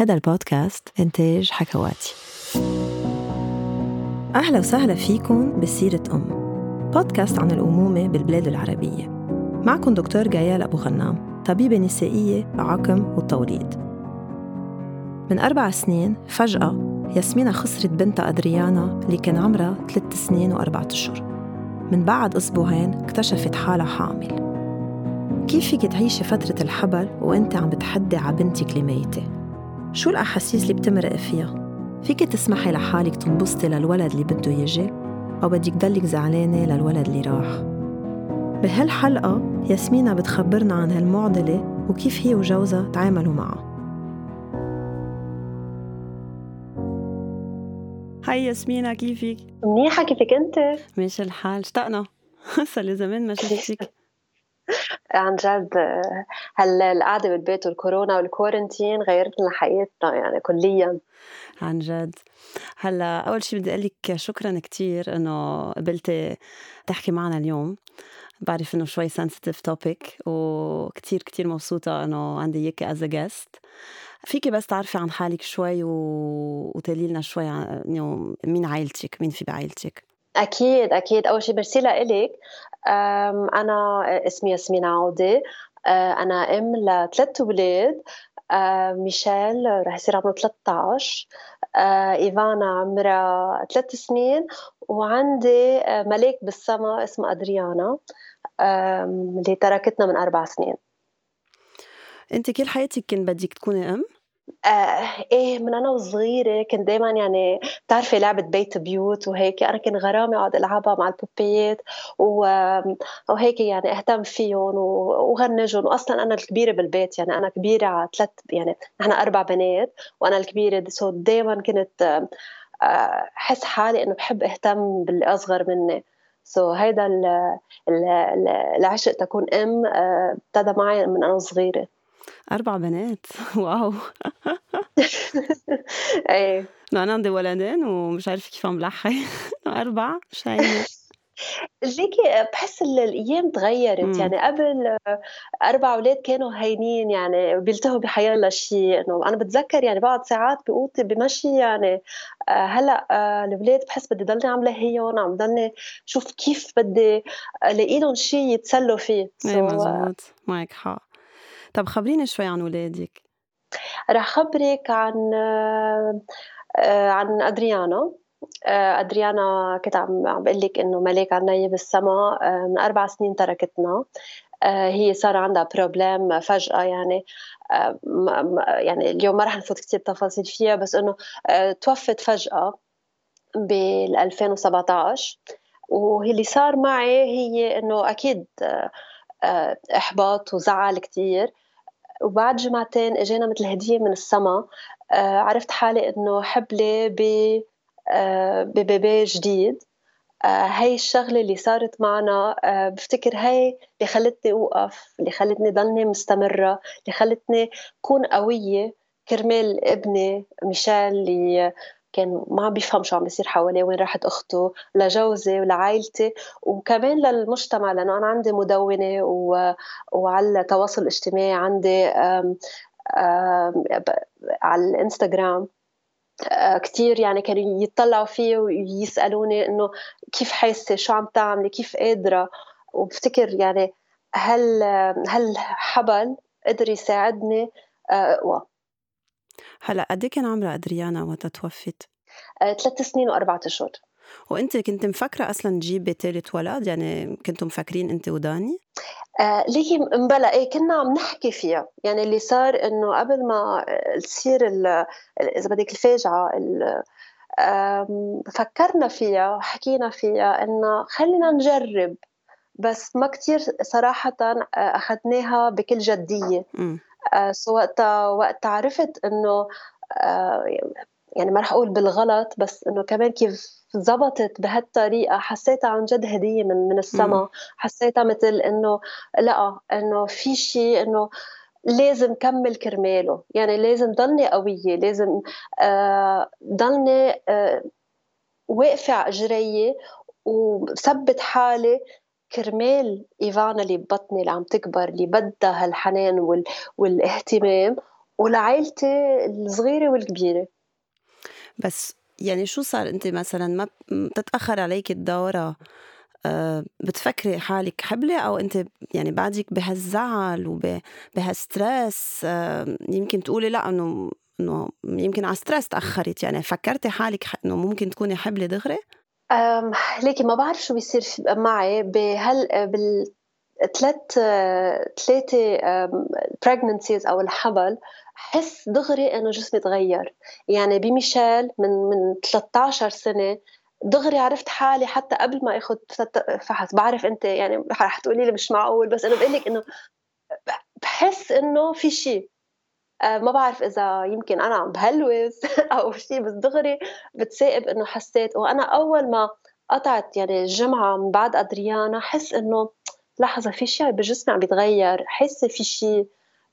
هذا البودكاست إنتاج حكواتي. أهلا وسهلا فيكم بسيرة أم. بودكاست عن الأمومة بالبلاد العربية. معكم دكتور جايال أبو غنام طبيبة نسائية بعقم والتوليد. من أربع سنين فجأة ياسمينة خسرت بنتها أدريانا اللي كان عمرها ثلاث سنين وأربعة أشهر. من بعد أسبوعين اكتشفت حالها حامل. كيف فيك تعيشي فترة الحبل وأنت عم بتحدي على بنتك الميتة؟ شو الأحاسيس اللي بتمرق فيها؟ فيك تسمحي لحالك تنبسطي للولد اللي بده يجي؟ أو بدك ضلك زعلانة للولد اللي راح؟ بهالحلقة ياسمينة بتخبرنا عن هالمعضلة وكيف هي وجوزها تعاملوا معها هاي ياسمينة كيفك؟ منيحة كيفك أنت؟ ماشي الحال اشتقنا صار لي زمان ما شفتك عن جد هل القعدة بالبيت والكورونا وال quarantine غيرت لنا حياتنا يعني كليا. عن جد. هلا أول شيء بدي أقول لك شكرا كثير إنه قبلتي تحكي معنا اليوم. بعرف إنه شوي sensitive topic وكثير كثير مبسوطة إنه عندي إياكي as guest فيكي بس تعرفي عن حالك شوي و... وتقولي لنا شوي عن مين عائلتك؟ مين في بعائلتك؟ أكيد أكيد. أول شيء ميرسي لإلك أنا اسمي ياسمين عودة أنا أم لثلاث أولاد ميشيل رح يصير عمره 13 إيفانا عمرها ثلاث سنين. وعندي ملاك بالسما اسمه أدريانا. اللي تركتنا من أربع سنين. أنت كل حياتك كان بدك تكوني أم؟ آه إيه من أنا وصغيرة كنت دائما يعني بتعرفي لعبة بيت بيوت وهيك. أنا كان غرامي اقعد ألعبها مع البوبيات وهيك يعني أهتم فيهم وغنجهم. واصلا أنا الكبيرة بالبيت يعني أنا كبيرة على ثلاث يعني نحن أربع بنات وأنا الكبيرة. so دائما كنت أحس حالي إنه بحب أهتم بالأصغر مني. so so هيدا العشق تكون أم آه، ابتدى معي من أنا صغيره أربع بنات. واو. إيه. أنا عندي ولدين ومش عارفة كيف عم لحق أربعة مش ليكي بحس الأيام تغيرت. مم. يعني قبل أربع أولاد كانوا هينين يعني بيلتهوا بحيالله شيء. إنه أنا بتذكر يعني بعض ساعات بقوتي بمشي يعني آه، هلأ آه، الأولاد بحس بدي ضلني عم لهيهم عم ضلني شوف كيف بدي الاقي لهم شيء يتسلوا فيه. إيه مزبوط. معك حق. طب خبريني شوي عن ولادك. رح خبرك عن آه، عن أدريانا. آه، أدريانا كنت عم عم بقول لك إنه ملاك عناية بالسما آه، من أربع سنين تركتنا. هي صار عندها بروبليم فجأة يعني. يعني اليوم ما رح نفوت كثير تفاصيل فيها بس إنه توفت فجأة بال 2017 واللي صار معي هي إنه أكيد إحباط وزعل كثير وبعد جمعتين إجينا مثل هدية من السما. آه، عرفت حالي إنه حبلي ب آه، ببيبي جديد. آه، هاي الشغلة اللي صارت معنا. بفتكر هاي اللي خلتني أوقف اللي خلتني ضلني مستمرة اللي خلتني كون قوية كرمال ابني ميشيل اللي كان ما بيفهم شو عم بيصير حواليه وين راحت أخته لجوزي ولعائلتي. وكمان للمجتمع لأنه أنا عندي مدونة و... وعلى التواصل الاجتماعي عندي أم... أم... على الإنستغرام. آه، كثير يعني كانوا يطلعوا فيه ويسألوني إنه كيف حاسة شو عم تعملي كيف قادرة. وبفتكر يعني هل هل حبل قدر يساعدني؟ آه، اقوى هلأ قد إيه كان عمرها أدريانا وقت توفت؟ آه، ثلاث سنين وأربعة أشهر وأنت كنت مفكرة أصلا تجيبي ثالث ولد يعني كنتوا مفكرين أنت وداني؟ آه ليه مبلا إيه كنا عم نحكي فيها يعني اللي صار إنه قبل ما تصير إذا بدك الفاجعة فكرنا فيها وحكينا فيها إنه خلينا نجرب بس ما كتير صراحة آه، أخذناها بكل جدية م. آه، سو وقتها وقت عرفت إنه آه، يعني ما رح أقول بالغلط بس إنه كمان كيف زبطت بهالطريقة حسيتها عن جد هدية من من السما. حسيتها مثل إنه لا إنه في شيء إنه لازم كمل كرماله. يعني لازم ضلني قوية لازم آه ضلني آه واقفة على اجري وثبت حالي. كرمال إيفانا اللي ببطني اللي عم تكبر اللي بدها هالحنان وال... والاهتمام ولعائلتي الصغيرة والكبيرة. بس يعني شو صار أنت مثلا؟ ما بتتأخر عليك الدورة آه، بتفكري حالك حبلة أو أنت يعني بعدك بهالزعل وبهالستريس آه، يمكن تقولي لا إنه إنه يمكن على ستريس تأخرت يعني فكرتي حالك إنه ممكن تكوني حبلة دغري؟ ليكي ما بعرف شو بيصير معي. بهال بال ثلاث ثلاثة pregnancies أو الحمل حس دغري إنه جسمي تغير. يعني بميشيل من من 13 سنة دغري عرفت حالي حتى قبل ما آخذ فحص. بعرف أنت يعني رح تقولي لي مش معقول بس أنا بقول لك إنه بحس إنه في شيء ما بعرف إذا يمكن أنا عم بهلوس أو شيء بس دغري بتسائب إنه حسيت وأنا أول ما قطعت يعني الجمعة من بعد أدريانا حس إنه لحظة في شيء بجسمي عم بيتغير حاسه في شيء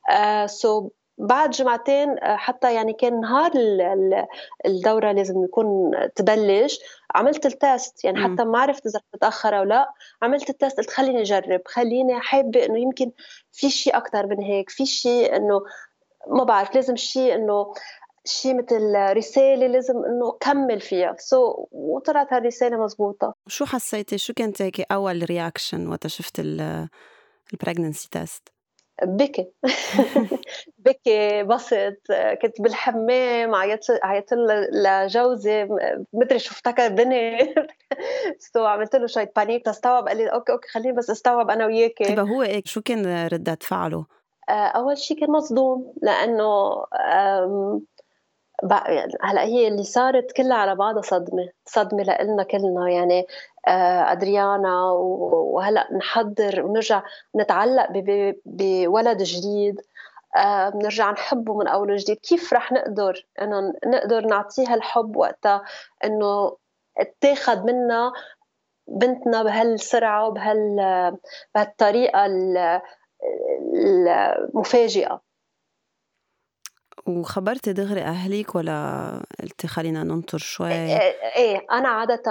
آه سو بعد جمعتين آه، حتى يعني كان نهار الدورة لازم يكون تبلش عملت التست يعني حتى ما عرفت إذا متأخرة أو لا عملت ال test قلت خليني أجرب خليني حابة إنه يمكن في شيء أكثر من هيك في شيء إنه ما بعرف لازم شيء إنه شيء مثل رسالة لازم إنه كمل فيها. so so, وطلعت هالرسالة مزبوطة. شو حسيتي؟ شو كانت هيك أول reaction وقت شفت ال pregnancy test؟ بكي. بكي بسط كنت بالحمام عيطت عيطت لجوزي. مدري شو افتكر بني so عملت له شوية panic تستوعب قال لي okay okay خليني بس استوعب أنا وياكي. طيب هو هيك شو كان ردة فعله؟ آه، أول شيء كان مصدوم لأنه هلأ هي اللي صارت كلها على بعضها صدمة صدمة لنا كلنا يعني آه، أدريانا وهلأ نحضر ونرجع نتعلق بولد جديد آه، بنرجع نحبه من أول وجديد. كيف رح نقدر إنه نقدر نعطيها الحب وقتها إنه اتاخذ منا بنتنا بهالسرعة وبهال بهالطريقة المفاجئة. وخبرتي دغري أهلك ولا قلتي خلينا ننطر شوي؟ إيه, إيه أنا عادة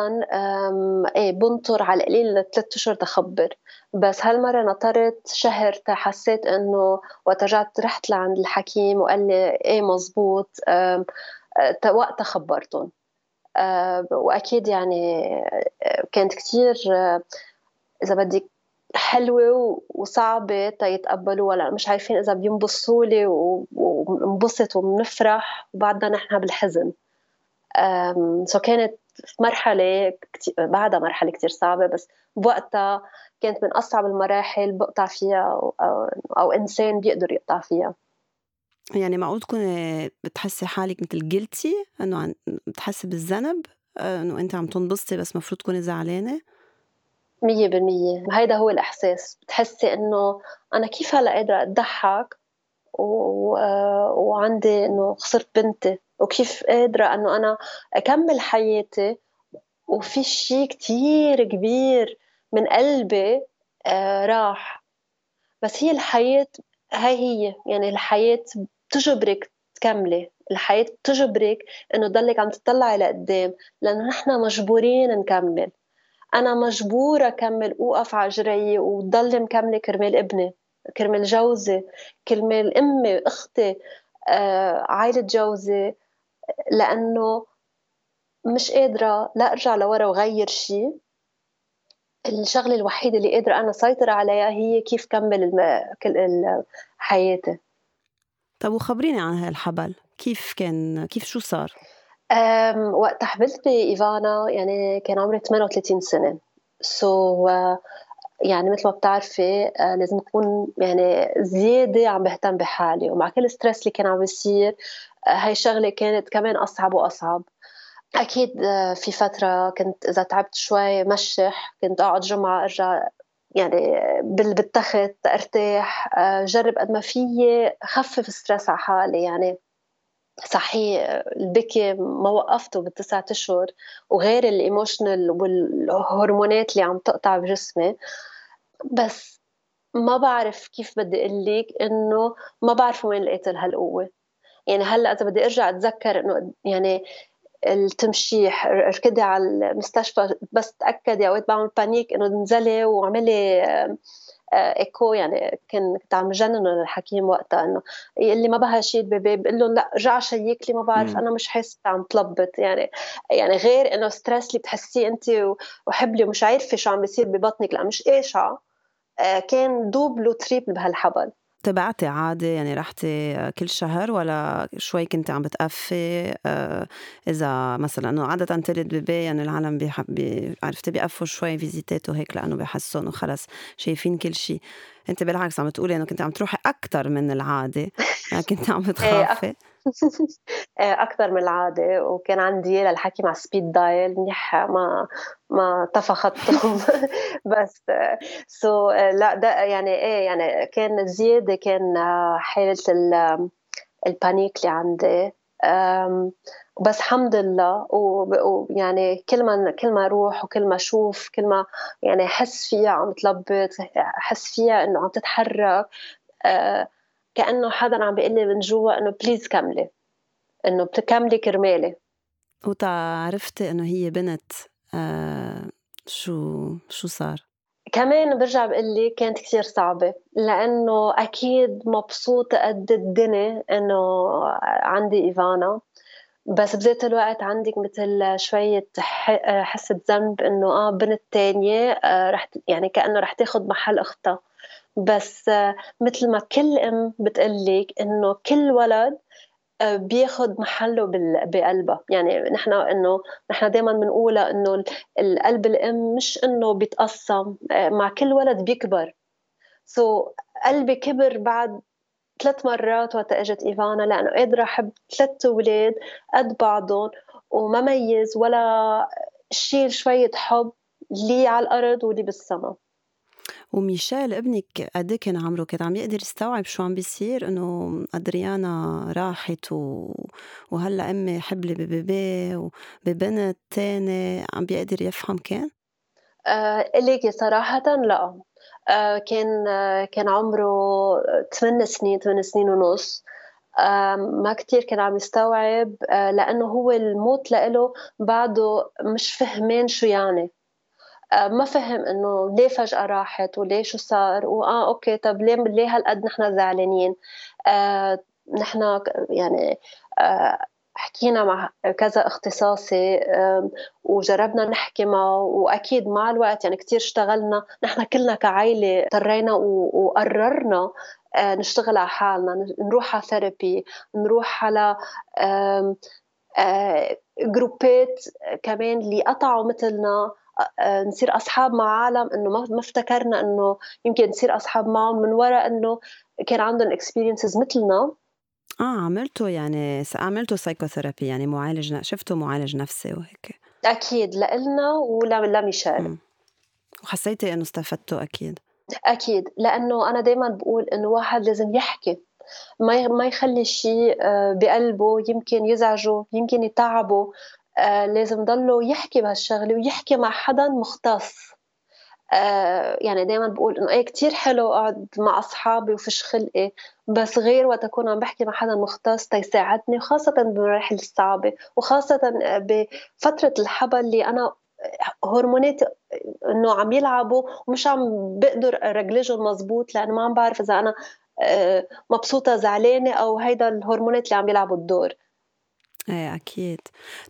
إيه بنطر على القليل ثلاث أشهر تخبر. بس هالمرة نطرت شهر حسيت إنه وقت رجعت رحت لعند الحكيم وقال لي إيه مزبوط وقتها خبرتهم. وأكيد يعني كانت كتير إذا بدك حلوة وصعبة تيتقبلوها لأ مش عارفين إذا بينبسطوا لي وبنبسط وبنفرح وبعدنا نحن بالحزن. سو كانت مرحلة كتير بعدها مرحلة كتير صعبة بس بوقتها كانت من أصعب المراحل بقطع فيها أو, أو إنسان بيقدر يقطع فيها. يعني معقول تكوني بتحسي حالك مثل جلتي إنه بتحسي بالذنب؟ إنه أنت عم تنبسطي بس مفروض تكوني زعلانة؟ مية بالمية. هيدا هو الإحساس. بتحسي إنه أنا كيف هلا قادرة أضحك و... وعندي إنه خسرت بنتي؟ وكيف قادرة إنه أنا أكمل حياتي؟ وفي شيء كتير كبير من قلبي آه راح. بس هي الحياة هاي هي. يعني الحياة بتجبرك تكملي. الحياة بتجبرك إنه تضلك عم تطلعي لقدام. لأنه نحن مجبورين نكمل. أنا مجبورة أكمل أوقف على جري وضل مكملة كرمال ابني كرمال جوزي كرمال أمي أختي آه، عائلة جوزي لأنه مش قادرة لا أرجع لورا وغير شيء الشغلة الوحيدة اللي قادرة أنا سيطر عليها هي كيف كمل كل حياتي. طب وخبريني عن هالحبل كيف كان كيف شو صار؟ وقت حبلت بإيفانا يعني كان عمري 38 سنة. so so, uh, يعني مثل ما بتعرفي uh, لازم أكون يعني زيادة عم بهتم بحالي. ومع كل ال stress اللي كان عم بيصير uh, هاي الشغلة كانت كمان أصعب وأصعب. أكيد في فترة كنت إذا تعبت شوي مشح كنت أقعد جمعة أرجع يعني بالتخت أرتاح جرب قد ما فيي خفف stress على حالي. يعني صحيح البكي ما وقفته بالتسعة أشهر وغير ال emotional والهرمونات اللي عم تقطع بجسمي. بس ما بعرف كيف بدي أقول لك إنه ما بعرف وين لقيت هالقوة. يعني هلأ إذا بدي أرجع أتذكر إنه يعني التمشيح ركضي على المستشفى بس تأكدي أوقات بعمل panic إنه انزلي واعملي إيكو يعني كنت عم جننه للحكيم وقتها إنه يقول لي ما بها شيء ال baby بقول له لا رجع شيك لي ما بعرف أنا مش حاسه عم تلبط. يعني يعني غير إنه stress اللي بتحسيه أنت وحبلي ومش عارفة شو عم بيصير ببطنك لأ مش قاشعه كان double و triple بهالحبل. تبعتي عادة يعني رحتي كل شهر ولا شوي كنت عم بتقفي؟ آه، إذا مثلا عادة تلد بيبي يعني العالم بيحب عرفتي؟ بيقفوا شوي فيزيتات وهيك لأنه بحسوا إنه خلص شايفين كل شيء أنت بالعكس عم تقولي إنه كنت عم تروحي أكثر من العادة يعني كنت عم إيه، بتخافي. أكثر من العادة. وكان عندي للحكي مع سبيد دايل منيح ما ما طفى بس so لا ده يعني إيه يعني كان زيادة كان حالة ال panic اللي عندي. بس الحمد لله. ويعني كل ما كل ما أروح وكل ما أشوف كل ما يعني أحس فيها عم تلبط أحس فيها إنه عم تتحرك. أه كأنه حدا عم بيقول لي من جوا إنه please كملي. إنه بتكملي كرمالي. وتعرفتي إنه هي بنت آه شو شو صار؟ كمان برجع بقول لك كانت كثير صعبة لأنه أكيد مبسوطة قد الدنيا إنه عندي إيفانا. بس بذات الوقت عندك مثل شوية حسة ذنب إنه آه بنت تانية آه رح يعني كأنه رح تاخد محل أختها. بس مثل ما كل أم بتقلك إنه كل ولد آه، بياخد محله بقلبها يعني نحن إنه نحن دائما بنقولها إنه القلب الأم مش إنه بيتقسم آه، مع كل ولد بيكبر. سو so, قلبي كبر بعد ثلاث مرات وقت إجت إيفانا لأنه قادرة أحب ثلاث أولاد قد بعضهم وما ميز ولا شيل شوية حب لي على الأرض ولي بالسما. وميشيل ابنك قد إيه كان عمره كان عم يقدر يستوعب شو عم بيصير؟ إنه أدريانا راحت و... وهلأ أمي حبلي ببيبي وببنت تاني عم بيقدر يفهم كان؟ آه ليكي صراحة لا. آه كان آه كان عمره 8 سنين 8 سنين ونص. آه ما كتير كان عم يستوعب آه لأنه هو الموت لإله بعده مش فهمان شو يعني. ما فهم إنه ليه فجأة راحت وليه شو صار؟ واه أوكي طب ليه ليه هالقد نحن زعلانين؟ آه نحن يعني آه حكينا مع كذا اختصاصي وجربنا نحكي معه وأكيد مع الوقت يعني كثير اشتغلنا. نحن كلنا كعائله اضطرينا وقررنا آه، نشتغل على حالنا نروح على ثيرابي نروح على جروبات كمان اللي قطعوا مثلنا. آه، نصير أصحاب مع عالم إنه ما افتكرنا إنه يمكن نصير أصحاب معهم من وراء إنه كان عندهم experiences مثلنا. آه عملتوا يعني عملتوا psychotherapy يعني معالج شفتوا معالج نفسي وهيك. أكيد لإلنا ولميشيل وحسيتي إنه استفدتوا أكيد؟ أكيد لإنه أنا دائما بقول إنه واحد لازم يحكي. ما ما يخلي شيء آه، بقلبه يمكن يزعجه يمكن يتعبه. آه لازم ضله يحكي بهالشغله ويحكي مع حدا مختص. آه يعني دائما بقول إنه إيه كثير حلو أقعد مع أصحابي وفش خلقي بس غير وقت أكون عم بحكي مع حدا مختص تيساعدني وخاصة بالمراحل الصعبة وخاصة بفترة الحبل اللي أنا هرمونات إنه عم يلعبوا ومش عم بقدر ارجلجهم مزبوط لأنه ما عم بعرف إذا أنا آه، مبسوطة زعلانة أو هيدا الهرمونات اللي عم يلعبوا الدور. إيه أكيد.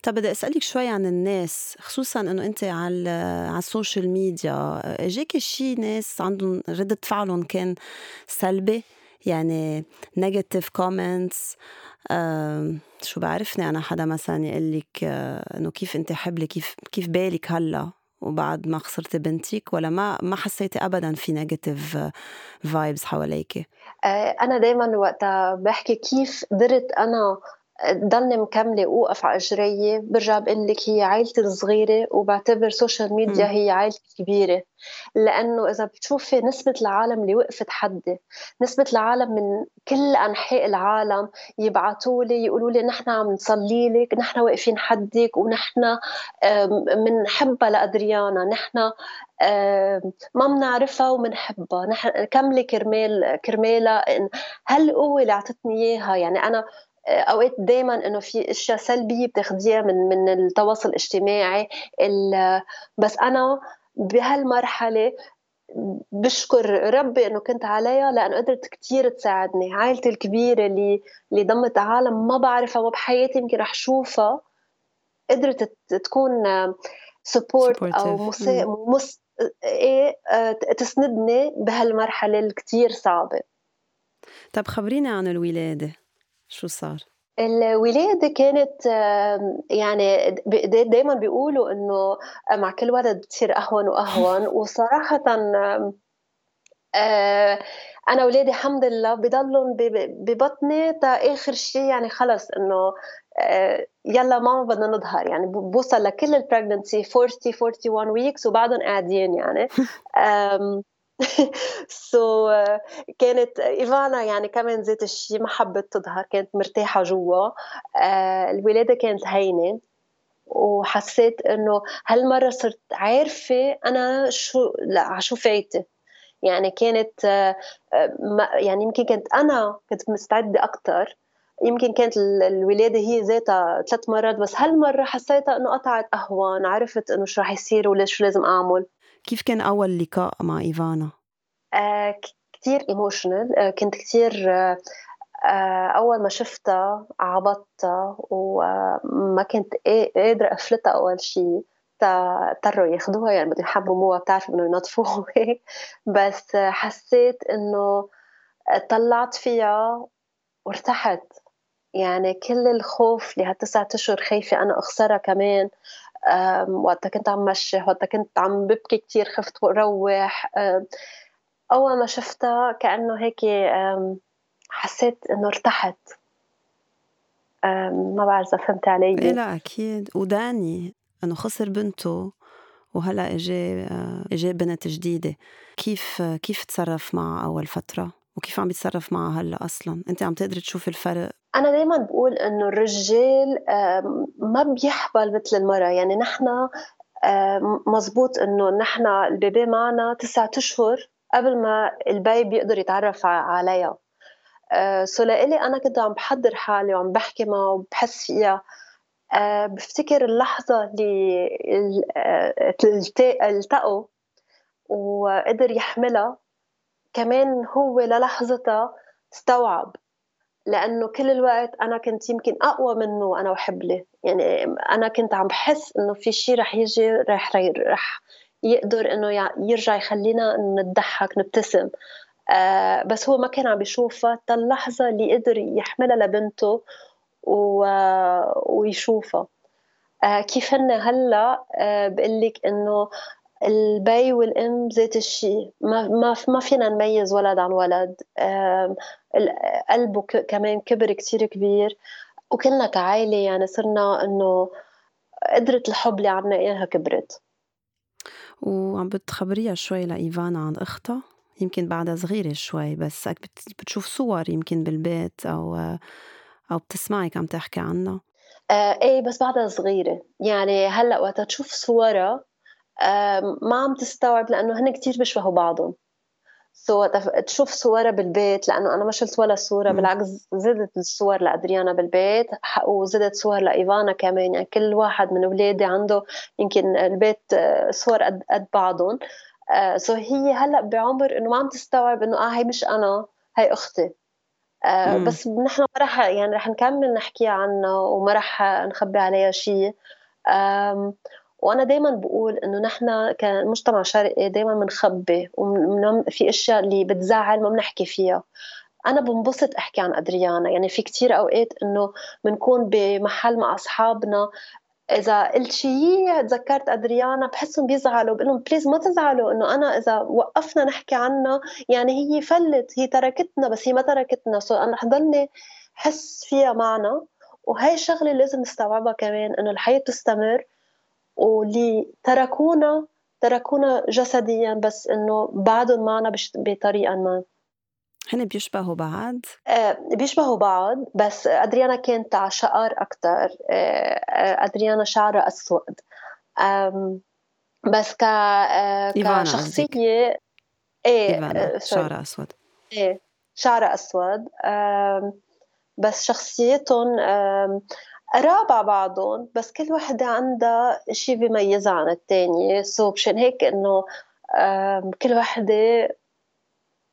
طب بدي أسألك شوي عن الناس خصوصا إنه أنت على على ال social media اجاك شي ناس عندهم ردة فعلهم كان سلبي؟ يعني negative comments شو بعرفني أنا حدا مثلا يقول لك آه، إنه كيف أنت حبلي كيف كيف بالك هلأ وبعد ما خسرتي بنتك؟ ولا ما ما حسيتي ابدا في negative vibes حواليك أنا دائما وقتها بحكي كيف قدرت أنا ضلني مكملة اوقف على اجري برجع بقول لك هي عائلتي الصغيره وبعتبر social media هي عائلتي الكبيره لأنه إذا بتشوفي نسبة العالم اللي وقفت حدي نسبة العالم من كل أنحاء العالم يبعثوا لي يقولوا لي نحن عم نصلي لك نحن واقفين حدك ونحن بنحبها لأدريانا نحن ما بنعرفها وبنحبها نحن كملي كرمال كرمالها هالقوه اللي أعطتني إياها؟ يعني أنا أوقات دائما إنه في أشياء سلبية بتاخذيها من من التواصل الاجتماعي. بس أنا بهالمرحلة بشكر ربي إنه كنت عليها لأنه قدرت كثير تساعدني. عائلتي الكبيرة اللي اللي ضمت عالم ما بعرفها ما بحياتي يمكن رح شوفها قدرت تكون سبورت أو مسا... مس... إيه تسندني بهالمرحلة الكثير صعبة. طب خبرينا عن الولادة. شو صار؟ الولادة كانت يعني دايما بيقولوا إنه مع كل ولد بتصير أهون وأهون. وصراحة آه، أنا اولادي الحمد لله بضلهم ببطني تا آخر شيء يعني خلص إنه آه، يلا ماما بدنا نظهر. يعني بوصل لكل ال pregnancy 40 41 weeks وبعدهم قاعدين يعني. so, كانت إيفانا يعني كمان ذات الشيء ما حبت تظهر كانت مرتاحة جوا. uh, الولادة كانت هينة. وحسيت إنه هالمرة صرت عارفة أنا شو لا على شو فايتة. يعني كانت يعني يمكن كنت أنا كنت مستعدة أكثر يمكن كانت الولادة هي ذاتها ثلاث مرات بس هالمرة حسيتها إنه قطعت اهون عرفت إنه شو رح يصير ولا شو لازم أعمل. كيف كان أول لقاء مع إيفانا؟ آه كثير ايموشنال آه كنت كثير آه آه أول ما شفتها عبطتها وما كنت قادرة أفلتها أول شيء اضطروا ياخذوها يعني بدهم يحمموها بتعرف انه ينظفوها بس حسيت إنه طلعت فيها وارتحت. يعني كل الخوف اللي هالتسعة أشهر خايفة أنا أخسرها كمان. وقتها كنت عم مشي وقتها كنت عم ببكي كثير خفت روح. أول ما شفتها كأنه هيك حسيت إنه ارتحت. ما بعرف إذا فهمت علي. إيه لا أكيد. وداني إنه خسر بنته وهلا اجى اجى بنت جديدة. كيف كيف تصرف معها أول فترة؟ وكيف عم بيتصرف معها هلأ أصلا؟ أنت عم تقدري تشوفي الفرق؟ أنا دائما بقول إنه الرجال ما بيحبل مثل المرأة. يعني نحن مزبوط إنه نحن ال baby معنا تسعة أشهر قبل ما البي بيقدر يتعرف عليها. so لإلي أنا كنت عم بحضر حالي وعم بحكي معه وبحس فيها. أه بفتكر اللحظة اللي التقوا وقدر يحملها. كمان هو للحظتها استوعب لأنه كل الوقت أنا كنت يمكن أقوى منه وأنا وحبلي يعني أنا كنت عم بحس إنه في شيء رح يجي رح رح يقدر إنه يرجع يخلينا نضحك نبتسم. آه بس هو ما كان عم بيشوفها اللحظة اللي قدر يحملها لبنته. ويشوفها. آه كيف هن هلا؟ آه بقول لك إنه البي والإم ذات الشيء. ما ما ما فينا نميز ولد عن ولد. قلبه كمان كبر كتير كبير. وكلنا كعائلة يعني صرنا إنه قدرة الحب اللي عنا إياها كبرت. وعم بتخبريها شوي لإيفانا عن أختها. يمكن بعدها صغيرة شوي بس بتشوف صور يمكن بالبيت أو أو بتسمعك عم تحكي عنها. آه إيه بس بعدها صغيرة. يعني هلأ وقت تشوف صورها ما عم تستوعب لأنه هن كتير بيشبهوا بعضهم. سو تشوف صورها بالبيت لأنه أنا ما شلت ولا صورة بالعكس زدت الصور لأدريانا بالبيت وزدت صور لإيفانا كمان. يعني كل واحد من أولادي عنده يمكن البيت آه، صور قد قد بعضهم. سو آه، هي هلأ بعمر إنه ما عم تستوعب إنه آه هي مش أنا هي أختي. آه بس نحن ما رح يعني رح نكمل نحكي عنها وما رح نخبي عليها شيء وأنا دائما بقول إنه نحن كمجتمع شرقي دائما بنخبي في أشياء اللي بتزعل ما بنحكي فيها. أنا بنبسط أحكي عن أدريانا. يعني في كتير أوقات إنه بنكون بمحل مع أصحابنا. إذا قلت شيء تذكرت أدريانا بحسهم بيزعلوا بقول لهم please ما تزعلوا إنه أنا إذا وقفنا نحكي عنها يعني هي فلت هي تركتنا بس هي ما تركتنا. so أنا حضلني حس فيها معنا. وهي الشغلة لازم نستوعبها كمان إنه الحياة تستمر. واللي تركونا تركونا جسديا بس إنه بعدهم معنا بطريقه ما. هن بيشبهوا بعض؟ آه بيشبهوا بعض بس أدريانا كانت على شقر أكثر آه أدريانا شعرها أسود. بس ك آه كشخصيه إيه آه، شعرها أسود. إيه شعرها أسود. بس شخصيتهم قراب على بعضهم بس كل وحدة عندها شيء بيميزها عن الثانية سو مشان هيك إنه كل وحدة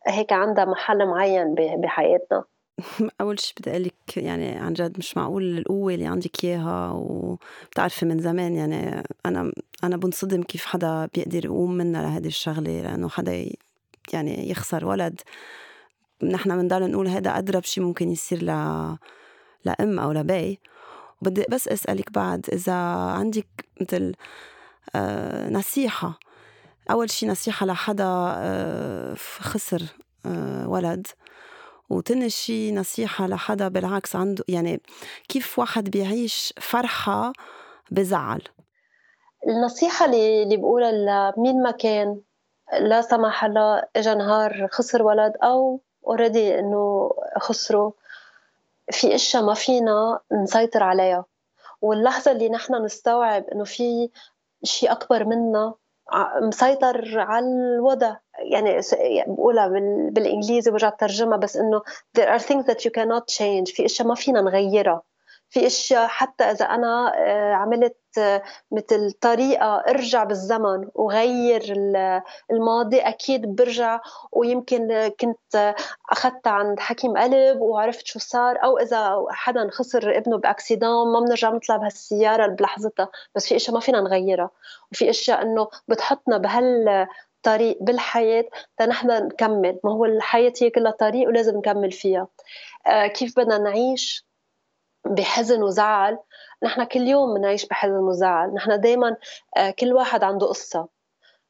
هيك عندها محل معين بحياتنا. أول شي بدي أقول لك يعني عن جد مش معقول القوة اللي عندك إياها وبتعرفي من زمان يعني أنا أنا بنصدم كيف حدا بيقدر يقوم منا لهيدي الشغلة لأنه حدا يعني يخسر ولد. نحن بنضل نقول هذا أدرب شي ممكن يصير ل لأم أو لبي. وبدي بس أسألك بعد إذا عندك مثل آه، نصيحة. أول شي نصيحة لحدا آه، خسر آه، ولد. وتاني شي نصيحة لحدا بالعكس عنده يعني كيف واحد بيعيش فرحة بزعل؟ النصيحة اللي بقولها لمين ما كان لا سمح الله اجى نهار خسر ولد أو اوريدي إنه خسره في إشياء ما فينا نسيطر عليها. واللحظة اللي نحن نستوعب إنه في شيء أكبر منا مسيطر على الوضع. يعني بقولها بالإنجليزي برجع ترجمها بس إنه there are things that you cannot change. في إشياء ما فينا نغيرها. في أشياء حتى إذا أنا آه، عملت آه، مثل طريقة أرجع بالزمن وغير الماضي أكيد برجع ويمكن كنت اخذتها عند حكيم قلب وعرفت شو صار أو إذا حدا خسر ابنه بأكسيدان ما بنرجع نطلع بهالسيارة بلحظتها. بس في أشياء ما فينا نغيرها. وفي أشياء إنه بتحطنا بهال طريق بالحياة تنحن نكمل. ما هو الحياة هي كلها طريق ولازم نكمل فيها. آه كيف بدنا نعيش؟ بحزن وزعل. نحن كل يوم بنعيش بحزن وزعل. نحن دايما آه، كل واحد عنده قصة.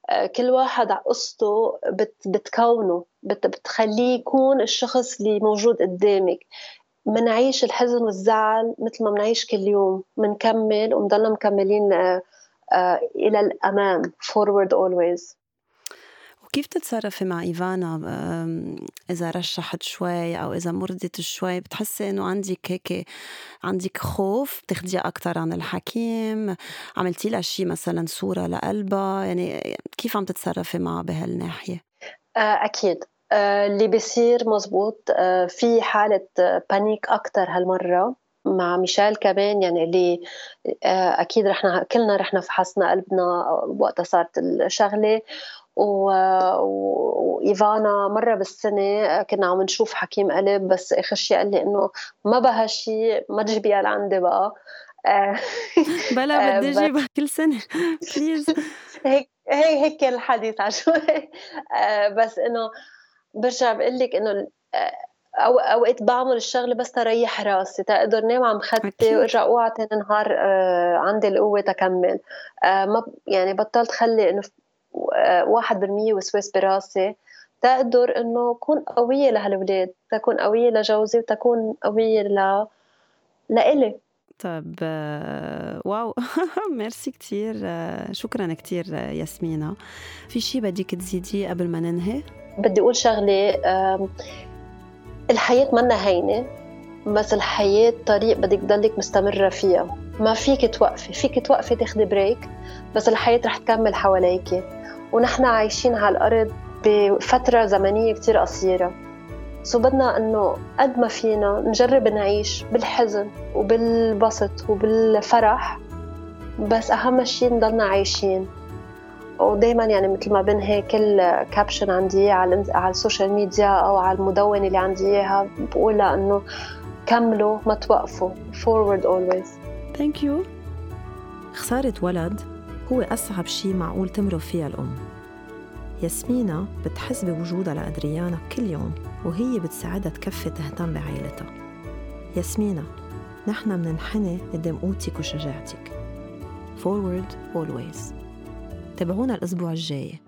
آه، كل واحد قصته بتكونه بتخليه يكون الشخص اللي موجود قدامك. منعيش الحزن والزعل مثل ما منعيش كل يوم. منكمل ومضلنا مكملين آه، إلى الأمام. Forward always. كيف تتصرفي مع إيفانا؟ إذا رشحت شوي أو إذا مرضت شوي بتحسي إنه عندك هيك عندك خوف؟ بتاخديها أكتر عن الحكيم؟ عملتي لها شيء مثلا صورة لقلبها؟ يعني كيف عم تتصرفي معها بهالناحية؟ آه، أكيد. آه، اللي بيصير مزبوط آه، في حالة بانيك أكتر هالمرة مع ميشيل كمان يعني اللي أكيد رحنا كلنا رحنا فحصنا قلبنا وقتها صارت الشغلة. وإيفانا مرة بالسنة كنا عم نشوف حكيم قلب بس آخر شيء قال لي إنه ما بها شيء ما تجيبيها لعندي بقى. بلا بدي اجيبها كل سنة. بليز هيك هي هيك الحديث عشوائي بس إنه برجع بقول لك إنه أو أوقات بعمل الشغلة بس تريح راسي تقدر نام عم خدي وارجع اوعى تاني نهار عندي القوة تكمل. ما يعني بطلت خلي إنه واحد بالمية وسواس براسي تقدر إنه اكون قوية لهالولاد تكون قوية لجوزي وتكون قوية ل لإلي. طيب wow merci كتير شكرا كتير ياسمينة. في شي بدك تزيديه قبل ما ننهي؟ بدي أقول شغلة الحياة منا هينة بس الحياة طريق بدك تضلك مستمرة فيها. ما فيك توقفي فيك توقفي تاخدي break بس الحياة رح تكمل حواليكي. ونحن عايشين على الأرض بفترة زمنية كتير قصيرة. so بدنا إنه قد ما فينا نجرب نعيش بالحزن وبالبسط وبالفرح بس أهم شيء نضلنا عايشين. ودائما يعني مثل ما بنهي كل caption عندي على على ال social media أو على المدونة اللي عندي إياها بقولها إنه كملوا ما توقفوا. Forward always. ثانك يو خسارة ولد هو أصعب شي معقول تمرق فيها الأم. ياسمينة بتحس بوجودها لأدريانا كل يوم وهي بتساعدها تكفي تهتم بعائلتها. ياسمينة نحن مننحني قدام قوتك وشجاعتك forward always. تابعونا الأسبوع الجاي.